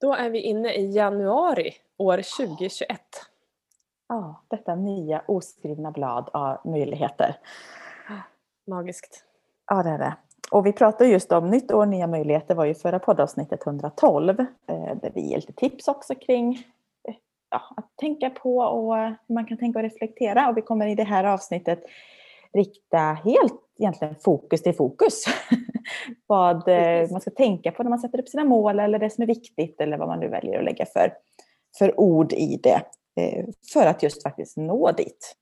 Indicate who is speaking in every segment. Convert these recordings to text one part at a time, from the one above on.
Speaker 1: Då är vi inne i januari år 2021.
Speaker 2: Ja, detta nya oskrivna blad av möjligheter.
Speaker 1: Magiskt.
Speaker 2: Ja, det är det. Och vi pratade just om nytt år, nya möjligheter var ju förra poddavsnittet 112 eh, där vi ger lite tips också kring eh, ja, att tänka på och hur man kan tänka och reflektera. Och vi kommer i det här avsnittet rikta helt egentligen fokus till fokus. vad eh, Precis. man ska tänka på när man sätter upp sina mål eller det som är viktigt eller vad man nu väljer att lägga för, för ord i det. För att just faktiskt nå dit.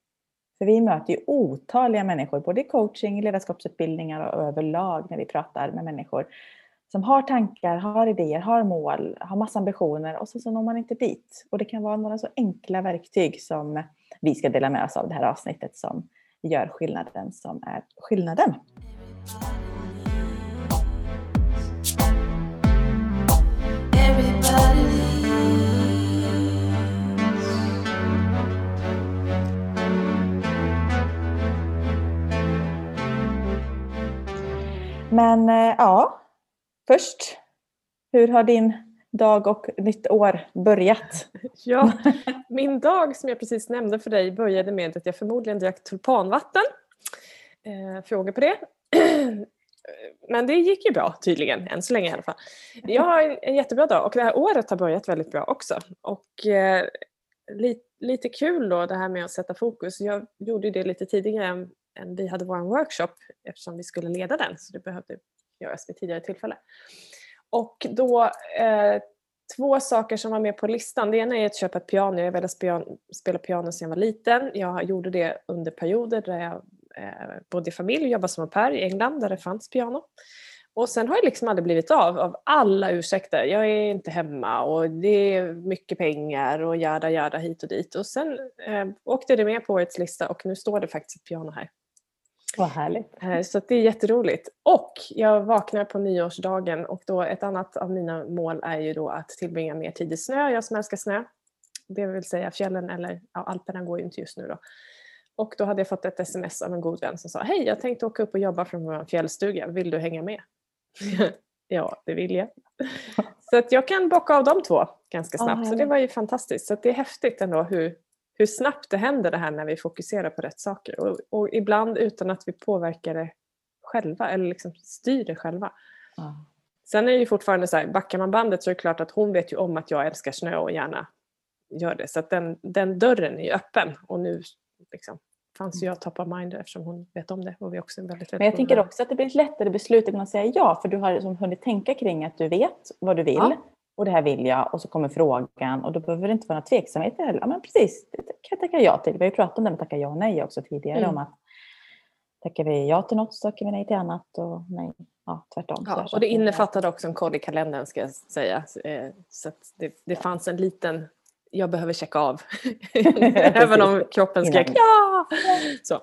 Speaker 2: För vi möter ju otaliga människor, både i coaching, ledarskapsutbildningar och överlag när vi pratar med människor som har tankar, har idéer, har mål, har massa ambitioner och så, så når man inte dit. Och det kan vara några så enkla verktyg som vi ska dela med oss av det här avsnittet som gör skillnaden som är skillnaden. Men eh, ja, först, hur har din dag och nytt år börjat?
Speaker 1: Ja, min dag som jag precis nämnde för dig började med att jag förmodligen drack tulpanvatten. Eh, frågor på det? Men det gick ju bra tydligen, än så länge i alla fall. Jag har en jättebra dag och det här året har börjat väldigt bra också. Och eh, li, lite kul då det här med att sätta fokus. Jag gjorde det lite tidigare än, än vi hade vår workshop eftersom vi skulle leda den så det behövde göras vid tidigare tillfälle. Och då eh, två saker som var med på listan. Det ena är att köpa ett piano. Jag har velat spela piano sedan jag var liten. Jag gjorde det under perioder där jag eh, bodde i familj och jobbade som au pair i England där det fanns piano. Och sen har jag liksom aldrig blivit av, av alla ursäkter. Jag är inte hemma och det är mycket pengar och jada jada hit och dit. Och sen eh, åkte det med på årets lista och nu står det faktiskt ett piano här.
Speaker 2: Vad härligt.
Speaker 1: Eh, så det är jätteroligt. Och jag vaknar på nyårsdagen och då ett annat av mina mål är ju då att tillbringa mer tid i snö. Jag som älskar snö. Det vill säga fjällen eller ja, Alperna går ju inte just nu då. Och då hade jag fått ett sms av en god vän som sa Hej, jag tänkte åka upp och jobba från vår fjällstuga. Vill du hänga med? ja, det vill jag. så att jag kan bocka av de två ganska snabbt. Oh, så det var ju fantastiskt. Så det är häftigt ändå hur, hur snabbt det händer det här när vi fokuserar på rätt saker. Och, och ibland utan att vi påverkar det själva eller liksom styr det själva. Mm. Sen är det ju fortfarande så här, backar man bandet så är det klart att hon vet ju om att jag älskar snö och gärna gör det. Så att den, den dörren är ju öppen och nu liksom, fanns ju jag top of mind eftersom hon vet om det. Och vi också väldigt, väldigt
Speaker 2: Men jag tänker också att det blir ett lättare beslut att kunna säga ja för du har liksom hunnit tänka kring att du vet vad du vill. Ja och det här vill jag och så kommer frågan och då behöver det inte vara några tveksamheter heller. Ja, men precis, det kan jag tacka ja till. Vi har ju pratat om det med tacka ja och nej också tidigare mm. om att tackar vi ja till något så tackar vi nej till annat och nej, ja, tvärtom.
Speaker 1: Ja, och det innefattade också en koll i kalendern ska jag säga. Eh, så det, det fanns en liten jag behöver checka av. Även om kroppen skrek ja! Så.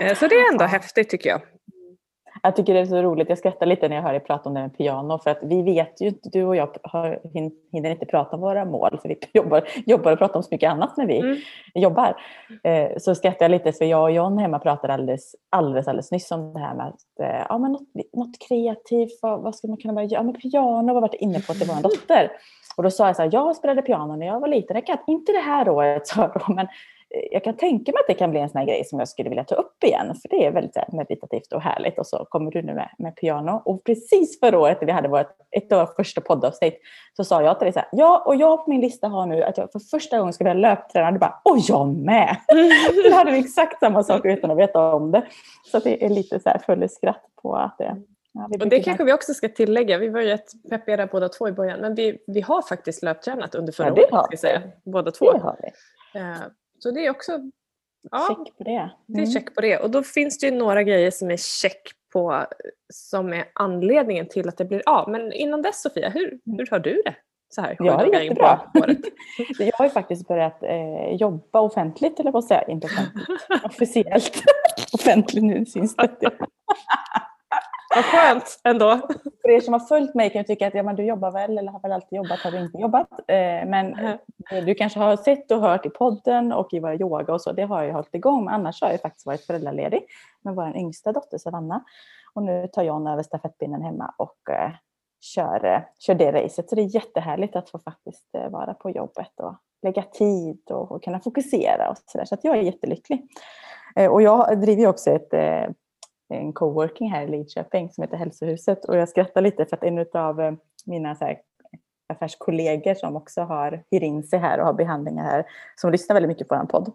Speaker 1: Eh, så det är ändå häftigt tycker jag.
Speaker 2: Jag tycker det är så roligt, jag skrattar lite när jag hör dig prata om det med piano för att vi vet ju inte, du och jag har, hinner inte prata om våra mål för vi jobbar, jobbar och pratar om så mycket annat när vi mm. jobbar. Eh, så skrattar jag lite för jag och John hemma pratade alldeles, alldeles, alldeles nyss om det här med att eh, ja, men något, något kreativt, vad, vad ska man kunna börja göra? Ja, men piano var varit inne på till vår dotter. Och då sa jag så här, jag spelade piano när jag var liten, jag kan inte det här året, sa men jag kan tänka mig att det kan bli en sån här grej som jag skulle vilja ta upp igen, för det är väldigt meditativt och härligt. Och så kommer du nu med, med piano. Och precis förra året när vi hade vårt, ett av våra första poddavsnitt så sa jag till dig så här, ja, och jag på min lista har nu att jag för första gången ska börja löpträna. Du bara, och jag med! Då hade vi exakt samma sak utan att veta om det. Så det är lite så här full skratt på att det
Speaker 1: Ja, och det kanske vi också ska tillägga. Vi var ju rätt peppiga båda två i början. Men vi, vi har faktiskt löptränat under förra ja, året. Ska säga, båda två. Det har vi. Så det är också
Speaker 2: ja, check på det. Mm.
Speaker 1: Det är mm. check på det. Och då finns det ju några grejer som är check på som är anledningen till att det blir av. Men innan dess Sofia, hur, mm. hur har du det? Så här,
Speaker 2: jag har det jättebra. jag har ju faktiskt börjat eh, jobba offentligt, eller vad säger jag, inte offentligt, officiellt. offentligt nu syns det.
Speaker 1: Vad skönt ändå.
Speaker 2: För er som har följt mig kan ju tycka att ja, men du jobbar väl eller har väl alltid jobbat, har du inte jobbat? Eh, men mm. du kanske har sett och hört i podden och i våra yoga och så, det har jag hållit igång. Men annars har jag faktiskt varit föräldraledig med vår yngsta dotter Savanna. Och nu tar John över stafettpinnen hemma och eh, kör, kör det racet. Så det är jättehärligt att få faktiskt vara på jobbet och lägga tid och, och kunna fokusera och så där. Så att jag är jättelycklig. Och jag driver också ett, en coworking här i Lidköping som heter Hälsohuset och jag skrattar lite för att en av eh, mina så här, affärskollegor som också har hyr in sig här och har behandlingar här, som lyssnar väldigt mycket på en podd.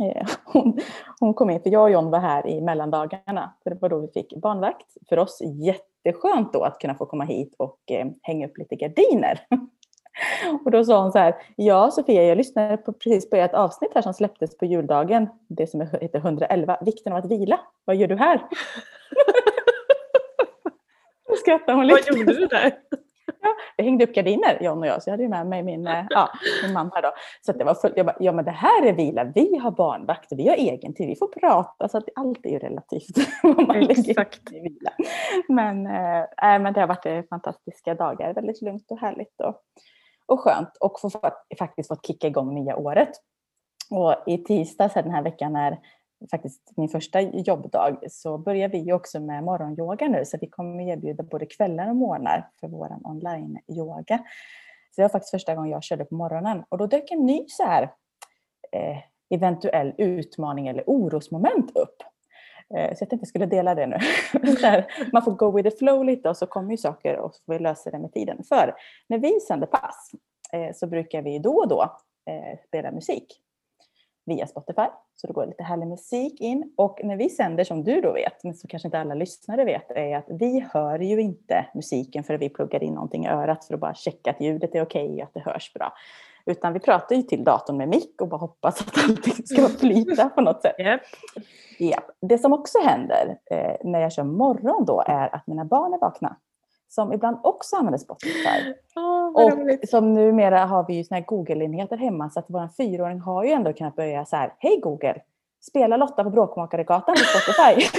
Speaker 2: Eh, hon, hon, kom in, för jag och John var här i mellandagarna, för det var då vi fick barnvakt. För oss jätteskönt då att kunna få komma hit och eh, hänga upp lite gardiner. Och då sa hon så här, ja Sofia, jag lyssnade på, precis på ert avsnitt här som släpptes på juldagen, det som heter 111, vikten av att vila. Vad gör du här? Då skrattade hon lite.
Speaker 1: Vad gjorde du där?
Speaker 2: Ja, vi hängde upp gardiner, John och jag, så jag hade med mig min, eh, ja, min man här då. Så det var fullt, jag bara, ja men det här är vila, vi har barnvakt och vi har egen tid, vi får prata, så att allt är ju relativt.
Speaker 1: Exakt.
Speaker 2: I vila. Men, äh, men det har varit eh, fantastiska dagar, väldigt lugnt och härligt och, och skönt och få, faktiskt fått kicka igång nya året. Och i tisdags den här veckan när faktiskt min första jobbdag så börjar vi också med morgonyoga nu så vi kommer erbjuda både kvällar och morgnar för vår online-yoga. Så det var faktiskt första gången jag körde på morgonen och då dök en ny så här eh, eventuell utmaning eller orosmoment upp. Eh, så jag tänkte jag skulle dela det nu. här, man får go with the flow lite och så kommer ju saker och så får vi lösa det med tiden. För när vi sänder pass eh, så brukar vi då och då eh, spela musik via Spotify. Så det går lite härlig musik in. Och när vi sänder, som du då vet, men som kanske inte alla lyssnare vet, är att vi hör ju inte musiken förrän vi pluggar in någonting i örat för att bara checka att ljudet är okej och att det hörs bra. Utan vi pratar ju till datorn med mick och bara hoppas att allting ska flyta på något sätt. Yep. Yep. Det som också händer eh, när jag kör morgon då är att mina barn är vakna som ibland också använder Spotify.
Speaker 1: Oh,
Speaker 2: och som numera har vi ju såna här Google-enheter hemma så att vår fyraåring har ju ändå kunnat börja så här, hej Google, spela Lotta på Bråkmakaregatan på Spotify.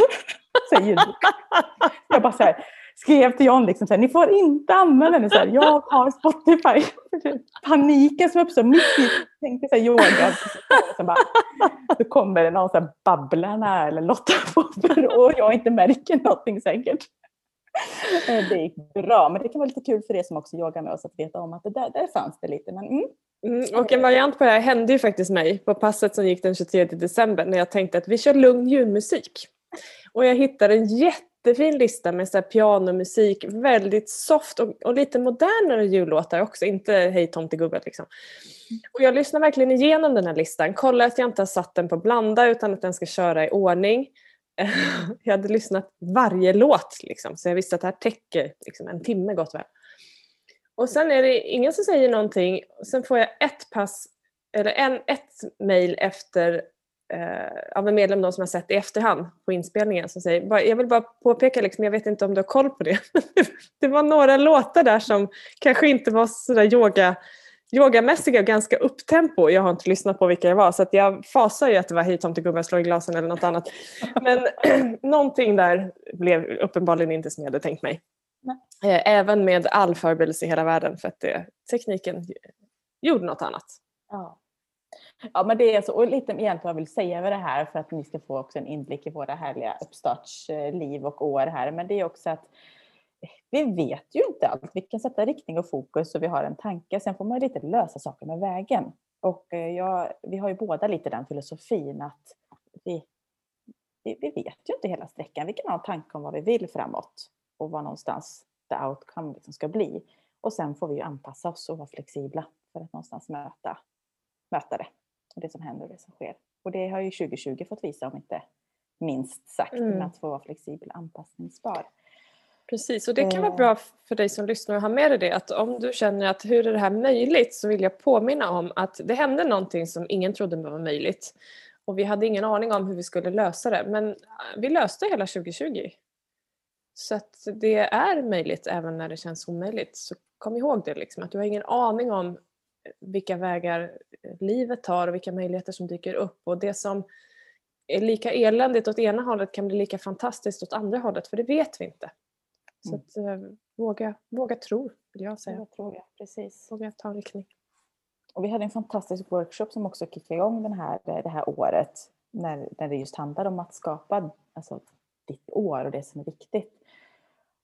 Speaker 2: Säger Jag bara så här, skrev till John liksom så här, ni får inte använda den. Så här, jag har Spotify. Paniken som uppstår mitt i, tänkte så här, yoga. Så, bara, så kommer det någon så här Babblarna eller Lotta Popper och jag inte märker någonting säkert. Eh, det gick bra, men det kan vara lite kul för er som också yogar med oss att veta om att det där, där fanns det lite. Men, mm.
Speaker 1: Mm, och en variant på det här hände ju faktiskt mig på passet som gick den 23 december när jag tänkte att vi kör lugn ljudmusik. Och jag hittade en jättefin lista med så pianomusik, väldigt soft och, och lite modernare jullåtar också, inte Hej tomtegubben liksom. Och jag lyssnar verkligen igenom den här listan, kollar att jag inte har satt den på blanda utan att den ska köra i ordning. jag hade lyssnat varje låt liksom, så jag visste att det här täcker liksom, en timme gott väl. Och sen är det ingen som säger någonting, sen får jag ett pass, eller en, ett mail efter eh, medlem då som har sett i efterhand på inspelningen som säger, jag vill bara påpeka, liksom, jag vet inte om du har koll på det, det var några låtar där som kanske inte var sådär yoga yogamässiga och ganska upptempo. Jag har inte lyssnat på vilka det var så att jag fasar ju att det var Hej tomtegubben slå i glasen eller något annat. Men någonting där blev uppenbarligen inte som jag hade tänkt mig. Nej. Eh, även med all förberedelse i hela världen för att det, tekniken gjorde något annat.
Speaker 2: Ja. Ja men det är så, och lite egentligen vad jag vill säga med det här för att ni ska få också en inblick i våra härliga uppstartsliv och år här. Men det är också att vi vet ju inte allt. Vi kan sätta riktning och fokus och vi har en tanke. Sen får man lite lösa saker med vägen. Och eh, jag, vi har ju båda lite den filosofin att vi, vi, vi, vet ju inte hela sträckan. Vi kan ha en tanke om vad vi vill framåt och vad någonstans the outcome liksom ska bli. Och sen får vi ju anpassa oss och vara flexibla för att någonstans möta, möta det. Och det som händer och det som sker. Och det har ju 2020 fått visa om inte minst sagt, mm. att få vara flexibel och anpassningsbar.
Speaker 1: Precis, och det kan vara bra för dig som lyssnar att ha med dig det att om du känner att hur är det här möjligt så vill jag påminna om att det hände någonting som ingen trodde var möjligt. Och vi hade ingen aning om hur vi skulle lösa det men äh, vi löste hela 2020. Så att det är möjligt även när det känns omöjligt. Så kom ihåg det liksom, att du har ingen aning om vilka vägar livet tar och vilka möjligheter som dyker upp. Och det som är lika eländigt åt ena hållet kan bli lika fantastiskt åt andra hållet för det vet vi inte. Så att, eh, våga, våga tro, vill jag säga.
Speaker 2: Våga tro, ja, precis.
Speaker 1: Våga ta en riktning.
Speaker 2: Och vi hade en fantastisk workshop som också kickade igång den här, det här året när, när det just handlade om att skapa alltså, ditt år och det som är viktigt.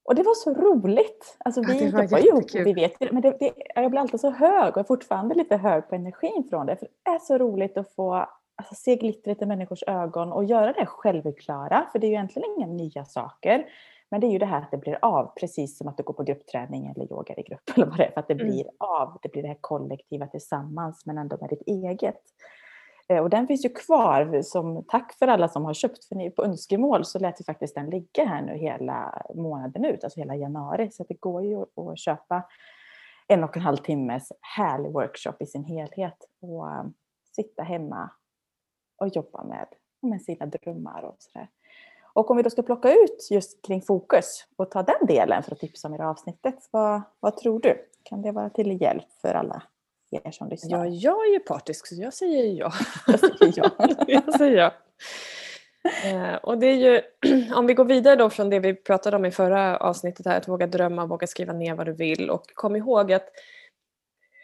Speaker 2: Och det var så roligt. Alltså, vi
Speaker 1: ja,
Speaker 2: jobbar ju ihop, vi vet men det, det, jag blir alltid så hög och är fortfarande lite hög på energin från det. För det är så roligt att få alltså, se glittret i människors ögon och göra det självklara. För det är ju egentligen inga nya saker. Men det är ju det här att det blir av, precis som att du går på gruppträning eller yogar i grupp eller vad det är. För att det mm. blir av, det blir det här kollektiva tillsammans men ändå med ditt eget. Eh, och den finns ju kvar som tack för alla som har köpt. För ni, på önskemål så lät vi faktiskt den ligga här nu hela månaden ut, alltså hela januari. Så det går ju att köpa en och en halv timmes härlig workshop i sin helhet och um, sitta hemma och jobba med, med sina drömmar och sådär. Och om vi då ska plocka ut just kring fokus och ta den delen för att tipsa om i det avsnittet, vad, vad tror du? Kan det vara till hjälp för alla er som lyssnar?
Speaker 1: Ja, jag är ju partisk så jag säger ja.
Speaker 2: Jag säger ja.
Speaker 1: jag säger ja. Eh, och det är ju, om vi går vidare då från det vi pratade om i förra avsnittet här, att våga drömma, våga skriva ner vad du vill och kom ihåg att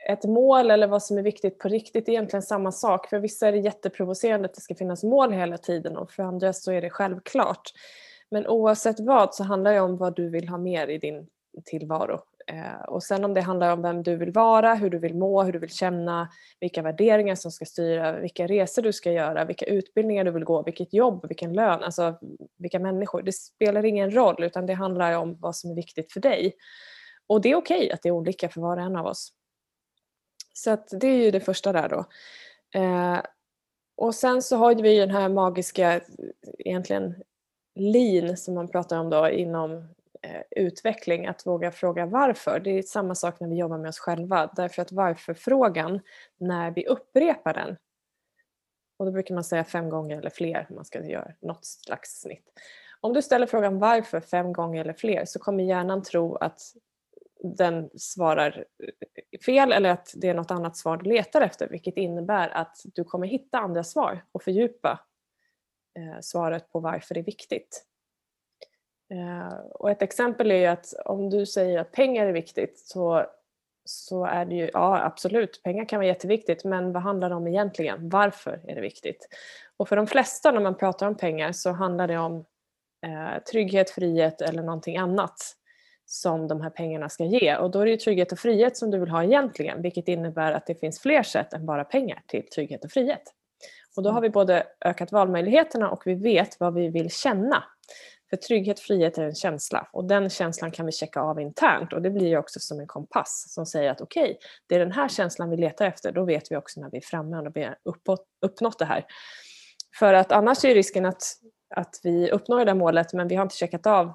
Speaker 1: ett mål eller vad som är viktigt på riktigt är egentligen samma sak. För vissa är det jätteprovocerande att det ska finnas mål hela tiden och för andra så är det självklart. Men oavsett vad så handlar det om vad du vill ha mer i din tillvaro. Eh, och sen om det handlar om vem du vill vara, hur du vill må, hur du vill känna, vilka värderingar som ska styra, vilka resor du ska göra, vilka utbildningar du vill gå, vilket jobb, vilken lön, alltså vilka människor. Det spelar ingen roll utan det handlar om vad som är viktigt för dig. Och det är okej okay att det är olika för var och en av oss. Så att det är ju det första där då. Eh, och sen så har vi ju den här magiska, egentligen lean som man pratar om då inom Eh, utveckling, att våga fråga varför. Det är samma sak när vi jobbar med oss själva, därför att varför-frågan, när vi upprepar den, och då brukar man säga fem gånger eller fler, om man ska göra något slags snitt. Om du ställer frågan varför fem gånger eller fler så kommer hjärnan tro att den svarar eh, fel eller att det är något annat svar du letar efter vilket innebär att du kommer hitta andra svar och fördjupa eh, svaret på varför det är viktigt. Eh, och ett exempel är ju att om du säger att pengar är viktigt så, så är det ju, ja absolut, pengar kan vara jätteviktigt men vad handlar det om egentligen? Varför är det viktigt? Och för de flesta när man pratar om pengar så handlar det om eh, trygghet, frihet eller någonting annat som de här pengarna ska ge. Och då är det ju trygghet och frihet som du vill ha egentligen, vilket innebär att det finns fler sätt än bara pengar till trygghet och frihet. Och då har vi både ökat valmöjligheterna och vi vet vad vi vill känna. För trygghet frihet är en känsla och den känslan kan vi checka av internt och det blir ju också som en kompass som säger att okej, okay, det är den här känslan vi letar efter. Då vet vi också när vi är framme och vi har uppnått det här. För att annars är risken att, att vi uppnår det målet men vi har inte checkat av,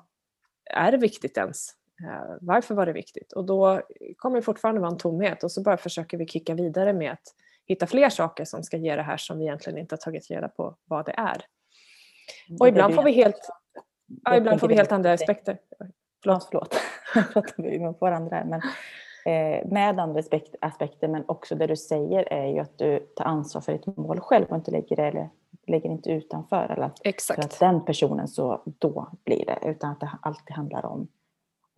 Speaker 1: är det viktigt ens? Eh, varför var det viktigt? Och då kommer det fortfarande vara en tomhet och så bara försöker vi kicka vidare med att hitta fler saker som ska ge det här som vi egentligen inte har tagit reda på vad det är. Och ibland får vi helt, ja, ibland får vi helt andra aspekter.
Speaker 2: Förlåt, förlåt. pratar vi med varandra men eh, med andra aspekter men också det du säger är ju att du tar ansvar för ditt mål själv och inte lägger det eller lägger inte utanför eller
Speaker 1: Exakt.
Speaker 2: för att den personen så då blir det utan att det alltid handlar om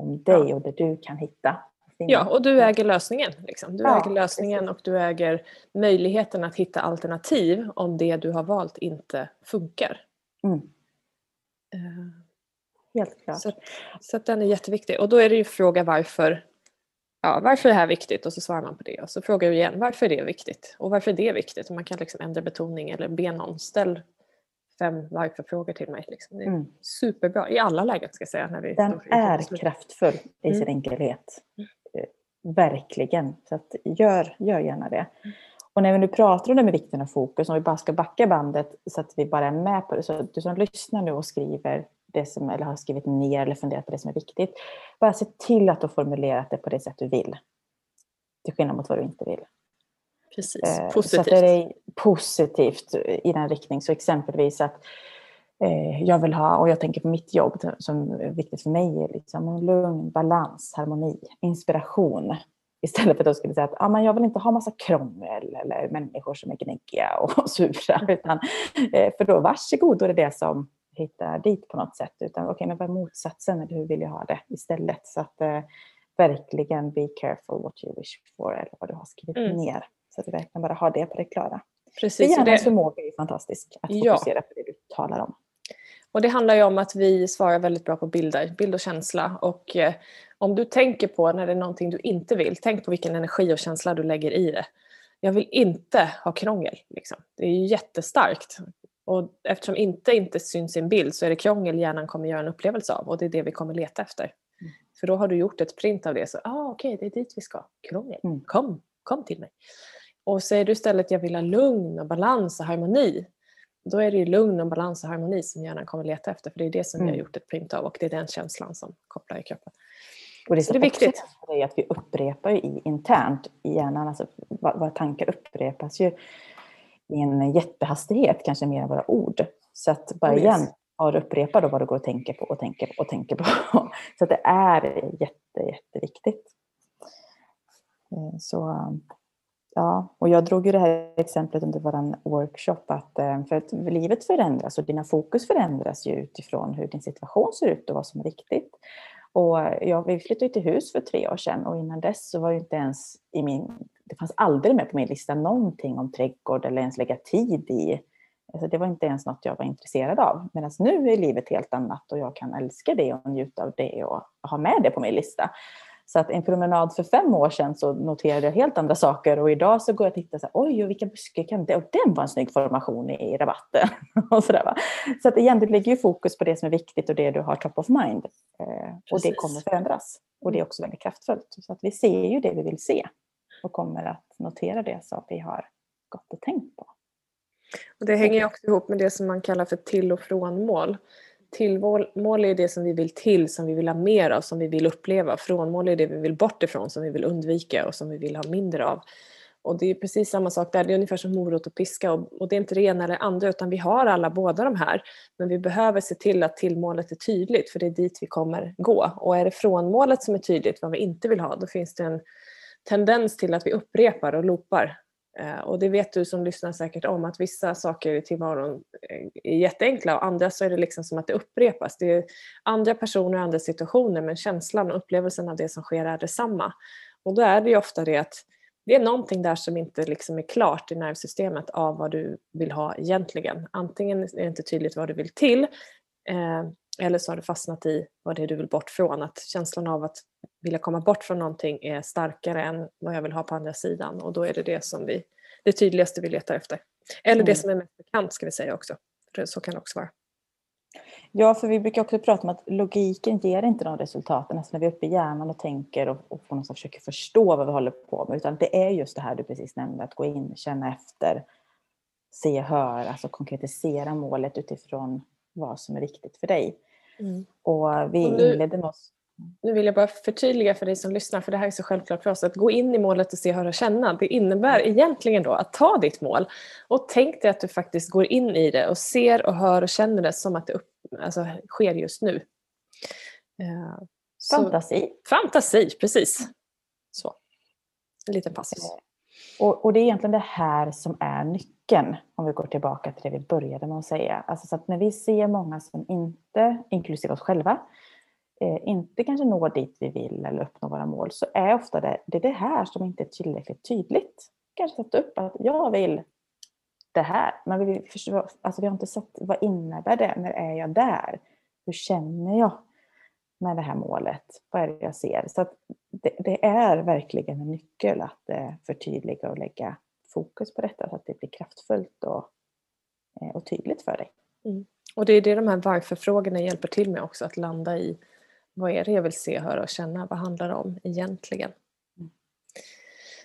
Speaker 2: om dig ja. och det du kan hitta.
Speaker 1: Ja, och du äger lösningen. Liksom. Du ja, äger lösningen precis. och du äger möjligheten att hitta alternativ om det du har valt inte funkar. Mm.
Speaker 2: Helt klart.
Speaker 1: Så, så den är jätteviktig. Och då är det ju fråga varför. Ja, varför är det här viktigt? Och så svarar man på det. Och så frågar du igen varför är det viktigt? Och varför är det viktigt? Och man kan liksom ändra betoning eller be någon ställ fem varför-frågor till mig. Liksom. Det är mm. superbra i alla lägen ska jag säga. När vi
Speaker 2: Den är kraftfull i mm. sin enkelhet. Mm. Verkligen. Så att gör, gör gärna det. Och när vi nu pratar om det med vikten av fokus, om vi bara ska backa bandet så att vi bara är med på det. Så du som lyssnar nu och skriver det som, eller har skrivit ner eller funderat på det som är viktigt. Bara se till att du har formulerat det på det sätt du vill. Till skillnad mot vad du inte vill.
Speaker 1: Precis, eh, positivt.
Speaker 2: Så att det är positivt i den riktning. Så exempelvis att eh, jag vill ha, och jag tänker på mitt jobb som är viktigt för mig, är liksom lugn, balans, harmoni, inspiration. Istället för att jag skulle säga att ah, men jag vill inte ha massa krångel eller människor som är gnäggiga och sura. Utan, eh, för då varsågod, då är det det som hittar dit på något sätt. Utan okej, okay, men vad är motsatsen? Eller hur vill jag ha det istället? Så att eh, verkligen be careful what you wish for eller vad du har skrivit mm. ner. Så att du verkligen bara har det på det klara.
Speaker 1: Precis.
Speaker 2: Hjärnans förmåga är fantastisk att fokusera ja. på det du talar om.
Speaker 1: Och det handlar ju om att vi svarar väldigt bra på bilder, bild och känsla. Och eh, om du tänker på när det är någonting du inte vill, tänk på vilken energi och känsla du lägger i det. Jag vill inte ha krångel. Liksom. Det är ju jättestarkt. Och eftersom inte inte syns i en bild så är det krångel hjärnan kommer göra en upplevelse av och det är det vi kommer leta efter. Mm. För då har du gjort ett print av det. Så ah, okej, okay, det är dit vi ska. Krångel. Mm. Kom, kom till mig. Och säger du istället jag vill ha lugn och balans och harmoni. Då är det ju lugn och balans och harmoni som hjärnan kommer leta efter. För det är det som mm. vi har mm. gjort ett print av och det är den känslan som kopplar i kroppen.
Speaker 2: Och det, så det är viktigt. Det är att vi upprepar i, internt i hjärnan. Alltså, våra tankar upprepas ju i en jättehastighet, kanske mer än våra ord. Så att bara yes. igen, har upprepa då vad du går och tänker på och tänker på och tänker på. Så att det är jätte, jätteviktigt. Eh, så ja, och jag drog ju det här exemplet under vår workshop att eh, för att livet förändras och dina fokus förändras ju utifrån hur din situation ser ut och vad som är viktigt. Och jag, vi flyttade till hus för tre år sedan och innan dess så var det inte ens i min, det fanns aldrig med på min lista någonting om trädgård eller ens lägga tid i. Alltså det var inte ens något jag var intresserad av. Medan nu är livet helt annat och jag kan älska det och njuta av det och ha med det på min lista. Så att en promenad för fem år sedan så noterade jag helt andra saker och idag så går jag och tittar så här, oj, vilka buskar kan det? Och den var en snygg formation i rabatten. och så där, va? så att igen, du lägger ju fokus på det som är viktigt och det du har top of mind. Eh, och det kommer förändras. Och det är också väldigt kraftfullt. Så att vi ser ju det vi vill se och kommer att notera det som vi har gått och tänkt på.
Speaker 1: Och det hänger också ihop med det som man kallar för till och frånmål tillmål är det som vi vill till, som vi vill ha mer av, som vi vill uppleva. Frånmål är det vi vill bort ifrån, som vi vill undvika och som vi vill ha mindre av. Och det är precis samma sak där, det är ungefär som morot och piska och, och det är inte det ena eller andra utan vi har alla båda de här. Men vi behöver se till att tillmålet är tydligt för det är dit vi kommer gå. Och är det frånmålet som är tydligt, vad vi inte vill ha, då finns det en tendens till att vi upprepar och loopar eh, och det vet du som lyssnar säkert om att vissa saker i tillvaron eh, är jätteenkla och andra så är det liksom som att det upprepas. Det är andra personer och andra situationer men känslan och upplevelsen av det som sker är detsamma. Och då är det ju ofta det att det är någonting där som inte liksom är klart i nervsystemet av vad du vill ha egentligen. Antingen är det inte tydligt vad du vill till eh, eller så har du fastnat i vad det är du vill bort från. Att känslan av att vilja komma bort från någonting är starkare än vad jag vill ha på andra sidan och då är det det som vi, det tydligaste vi letar efter. Eller mm. det som är mest bekant ska vi säga också. För så kan det också vara.
Speaker 2: Ja, för vi brukar också prata om att logiken ger inte de resultaten. Alltså när vi är uppe i hjärnan och tänker och, och på något sätt försöker förstå vad vi håller på med. Utan det är just det här du precis nämnde, att gå in, känna efter, se, höra, alltså konkretisera målet utifrån vad som är viktigt för dig. Mm. Och vi inledde med oss...
Speaker 1: Nu vill jag bara förtydliga för dig som lyssnar, för det här är så självklart för oss, att gå in i målet och se, höra och känna. Det innebär egentligen då att ta ditt mål och tänk dig att du faktiskt går in i det och ser och hör och känner det som att det upp, alltså, sker just nu.
Speaker 2: Uh, fantasi.
Speaker 1: fantasi, precis. Så. En liten passus. Eh,
Speaker 2: och, och, det är egentligen det här som är nyckeln, om vi går tillbaka till det vi började med att säga. Alltså så att när vi ser många som inte, inklusive oss själva, eh, Eh, inte kanske når dit vi vill eller uppnår våra mål, så är ofta det, det, är det här som inte är tillräckligt tydligt. Kanske sätta upp att jag vill det här, men vi, alltså vi har inte sett vad innebär det, när är jag där? Hur känner jag? med det här målet? Vad är det jag ser? Så det, det, är verkligen en nyckel att eh, förtydliga och lägga fokus på detta så att det blir kraftfullt och, eh, och tydligt för dig.
Speaker 1: Mm. Och det är det de här varför-frågorna hjälper till med också, att landa i vad är det jag vill se, höra och känna? Vad handlar det om egentligen? Mm.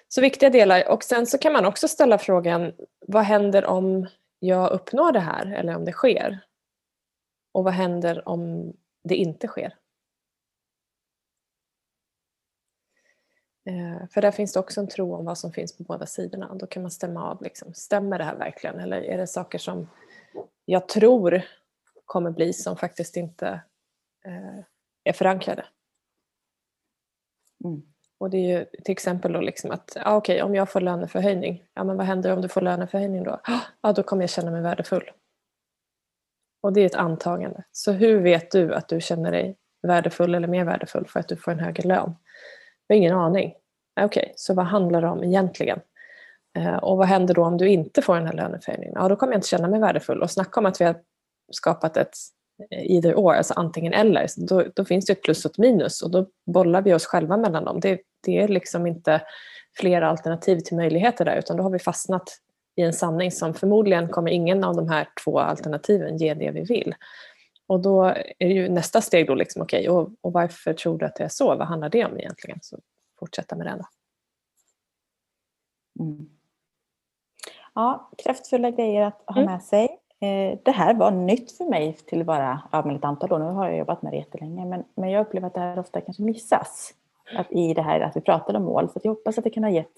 Speaker 1: Så viktiga delar. Och sen så kan man också ställa frågan, vad händer om jag uppnår det här eller om det sker? Och vad händer om det inte sker? Eh, för där finns det också en tro om vad som finns på båda sidorna. Då kan man stämma av, liksom, stämmer det här verkligen? Eller är det saker som jag tror kommer bli som faktiskt inte eh, är förankrade? Mm. Och det är ju till exempel då liksom att, ja, okej, om jag får löneförhöjning, ja men vad händer om du får löneförhöjning då? Ja, då kommer jag känna mig värdefull. Och det är ett antagande. Så hur vet du att du känner dig värdefull eller mer värdefull för att du får en högre lön? Jag har ingen aning. Okej, okay, så vad handlar det om egentligen? Eh, och vad händer då om du inte får den här löneförhöjningen? Ja, då kommer jag inte känna mig värdefull. Och snacka om att vi har skapat ett either or, alltså antingen eller. Så då, då finns det ett plus och ett minus och då bollar vi oss själva mellan dem. Det, det är liksom inte flera alternativ till möjligheter där utan då har vi fastnat i en sanning som förmodligen kommer ingen av de här två alternativen ge det vi vill. Och då är ju nästa steg då liksom okej, okay, och, och, varför tror du att det är så? Vad handlar det om egentligen? Så fortsätta med det då.
Speaker 2: Mm. Ja, kraftfulla grejer att ha mm. med sig. Eh, det här var nytt för mig till bara ja, ett antal år. Nu har jag jobbat med det jättelänge men, men jag upplever att det här ofta kanske missas. Att I det här att vi pratar om mål. Så jag hoppas att det kan ha gett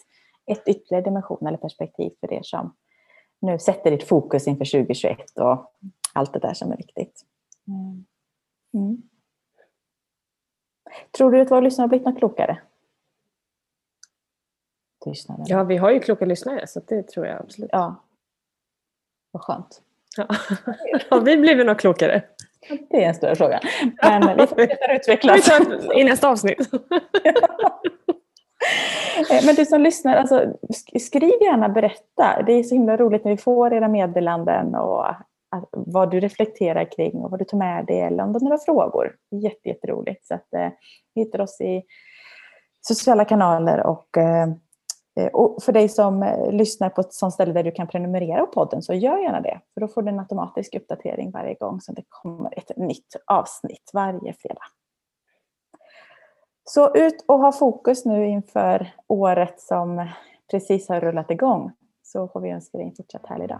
Speaker 2: ett ytterligare dimension eller perspektiv för er som nu sätter ditt fokus inför 2021 och allt det där som är viktigt. Mm. mm. Tror du att våra lyssnare har blivit något klokare?
Speaker 1: Tystnaden. Ja, vi har ju kloka lyssnare så det tror jag absolut.
Speaker 2: Ja. Vad skönt.
Speaker 1: Ja. har vi blivit något klokare?
Speaker 2: Det är en större fråga. Men vi fortsätter utvecklas.
Speaker 1: I nästa avsnitt.
Speaker 2: Eh, men du som lyssnar, alltså, skriv gärna berätta. Det är så himla roligt när vi får era meddelanden och vad du reflekterar kring och vad du tar med dig eller om du har några frågor. Jätte, jätteroligt. Så att, eh, hittar oss i sociala kanaler och, eh, eh, Eh, och för dig som eh, lyssnar på ett sånt ställe där du kan prenumerera på podden så gör gärna det. För då får du en automatisk uppdatering varje gång som det kommer ett nytt avsnitt varje fredag. Så ut och ha fokus nu inför året som precis har rullat igång. Så får vi önska dig en fortsatt härlig dag.